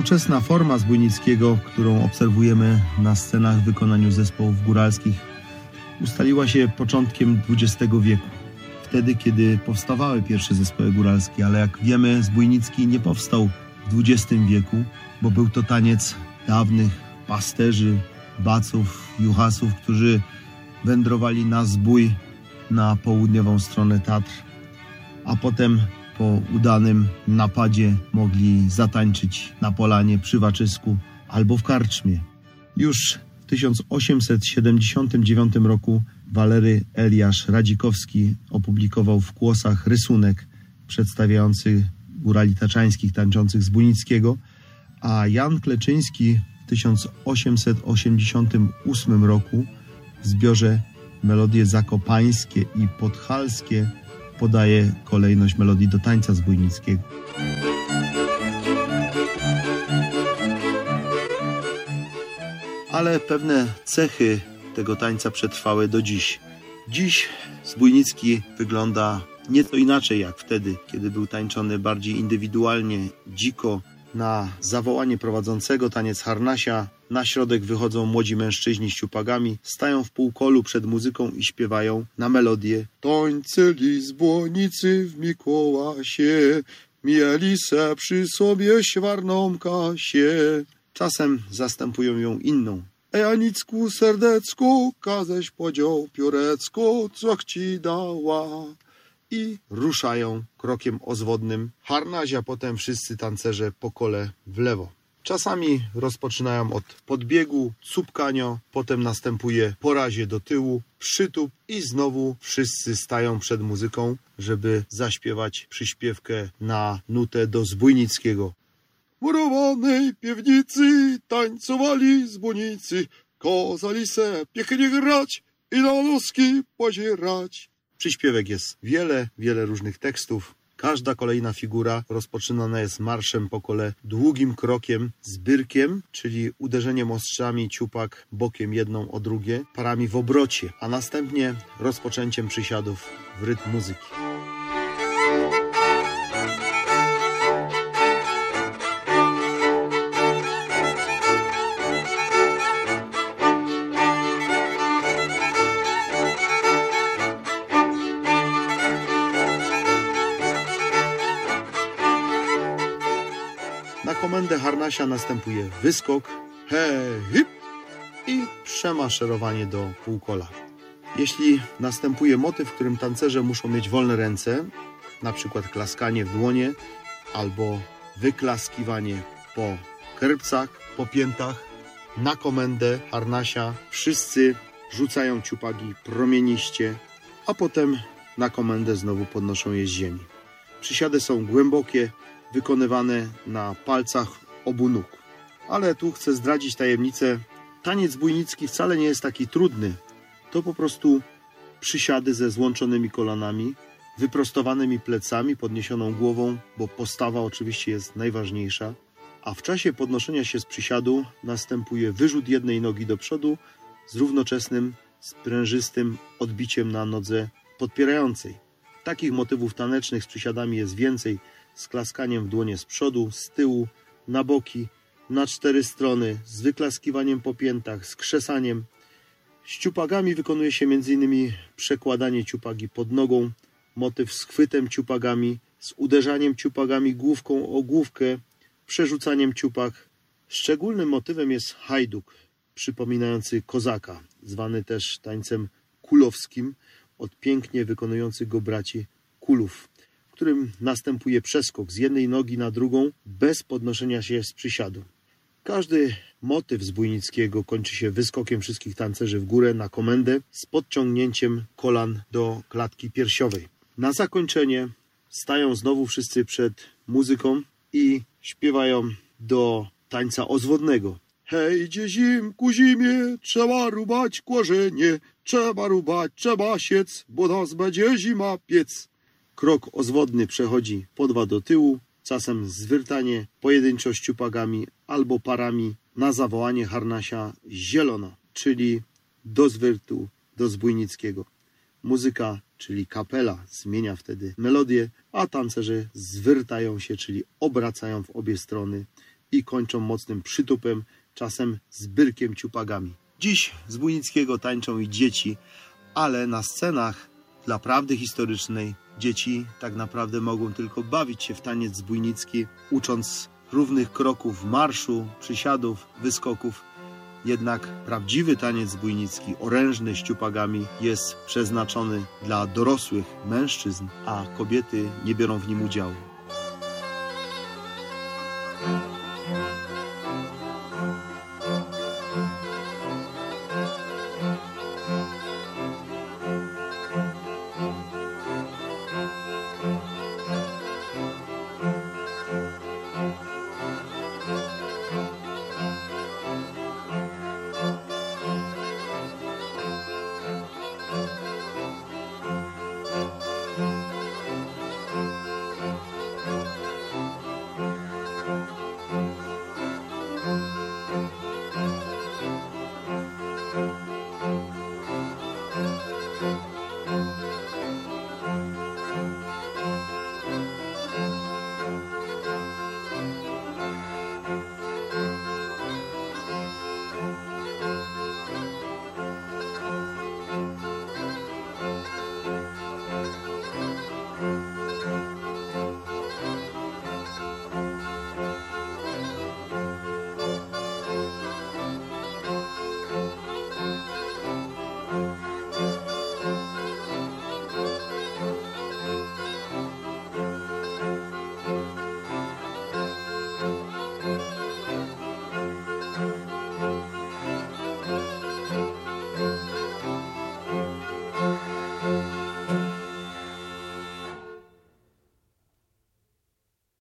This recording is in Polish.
Współczesna forma Zbójnickiego, którą obserwujemy na scenach w wykonaniu zespołów góralskich, ustaliła się początkiem XX wieku. Wtedy, kiedy powstawały pierwsze zespoły góralskie, ale jak wiemy, Zbójnicki nie powstał w XX wieku, bo był to taniec dawnych pasterzy, baców, juchasów, którzy wędrowali na zbój na południową stronę Tatr, a potem po udanym napadzie mogli zatańczyć na polanie przy Waczysku albo w karczmie. Już w 1879 roku Walery Eliasz Radzikowski opublikował w Kłosach rysunek przedstawiający górali taczańskich tańczących z Bunickiego, a Jan Kleczyński w 1888 roku w zbiorze Melodie Zakopańskie i Podhalskie podaje kolejność melodii do tańca zbójnickiego. Ale pewne cechy tego tańca przetrwały do dziś. Dziś zbójnicki wygląda nieco inaczej jak wtedy, kiedy był tańczony bardziej indywidualnie, dziko, na zawołanie prowadzącego taniec harnasia na środek wychodzą młodzi mężczyźni z ciupagami, stają w półkolu przed muzyką i śpiewają na melodię Tońce Lizbonicy w Mikołasie, mieli se przy sobie świarną kasię. Czasem zastępują ją inną. Ejanicku serdecku, kaześ podział piórecko, co ci dała i ruszają krokiem ozwodnym. Harnazia potem wszyscy tancerze po kole w lewo. Czasami rozpoczynają od podbiegu, cupkanio, potem następuje porazie do tyłu, przytup i znowu wszyscy stają przed muzyką, żeby zaśpiewać przyśpiewkę na nutę do Zbójnickiego. Murowanej piwnicy tańcowali zbójnicy, kozali se pięknie grać i na noski pozierać. Przyśpiewek jest wiele, wiele różnych tekstów. Każda kolejna figura rozpoczynana jest marszem po kole długim krokiem z byrkiem, czyli uderzeniem ostrzami ciupak bokiem jedną o drugie, parami w obrocie, a następnie rozpoczęciem przysiadów w rytm muzyki. Komendę harnasia następuje wyskok, hej, hip i przemaszerowanie do półkola. Jeśli następuje motyw, w którym tancerze muszą mieć wolne ręce, na przykład klaskanie w dłonie albo wyklaskiwanie po kerbcach, po piętach, na komendę harnasia wszyscy rzucają ciupagi promieniście, a potem na komendę znowu podnoszą je z ziemi. Przysiady są głębokie, wykonywane na palcach obu nóg. Ale tu chcę zdradzić tajemnicę. Taniec bójnicki wcale nie jest taki trudny. To po prostu przysiady ze złączonymi kolanami, wyprostowanymi plecami, podniesioną głową, bo postawa oczywiście jest najważniejsza. A w czasie podnoszenia się z przysiadu następuje wyrzut jednej nogi do przodu z równoczesnym, sprężystym odbiciem na nodze podpierającej. Takich motywów tanecznych z przysiadami jest więcej z klaskaniem w dłonie z przodu, z tyłu, na boki, na cztery strony, z wyklaskiwaniem po piętach, z krzesaniem. Z ciupagami wykonuje się m.in. przekładanie ciupagi pod nogą, motyw z chwytem ciupagami, z uderzaniem ciupagami główką o główkę, przerzucaniem ciupag. Szczególnym motywem jest hajduk, przypominający kozaka, zwany też tańcem kulowskim, od pięknie wykonujących go braci kulów którym następuje przeskok z jednej nogi na drugą bez podnoszenia się z przysiadu. Każdy motyw zbójnickiego kończy się wyskokiem wszystkich tancerzy w górę na komendę z podciągnięciem kolan do klatki piersiowej. Na zakończenie stają znowu wszyscy przed muzyką i śpiewają do tańca ozwodnego. Hej, zimku zimie, trzeba rubać korzenie, trzeba rubać, trzeba siec, bo nas będzie zima piec. Krok ozwodny przechodzi po dwa do tyłu, czasem zwyrtanie pojedynczo ściupagami albo parami na zawołanie harnasia zielona, czyli do zwyrtu, do zbójnickiego. Muzyka, czyli kapela, zmienia wtedy melodię, a tancerze zwyrtają się, czyli obracają w obie strony i kończą mocnym przytupem, czasem z byrkiem ciupagami. Dziś z Bujnickiego tańczą i dzieci, ale na scenach dla prawdy historycznej dzieci tak naprawdę mogą tylko bawić się w taniec zbójnicki, ucząc równych kroków marszu, przysiadów, wyskoków. Jednak prawdziwy taniec zbójnicki, orężny z ciupagami, jest przeznaczony dla dorosłych mężczyzn, a kobiety nie biorą w nim udziału.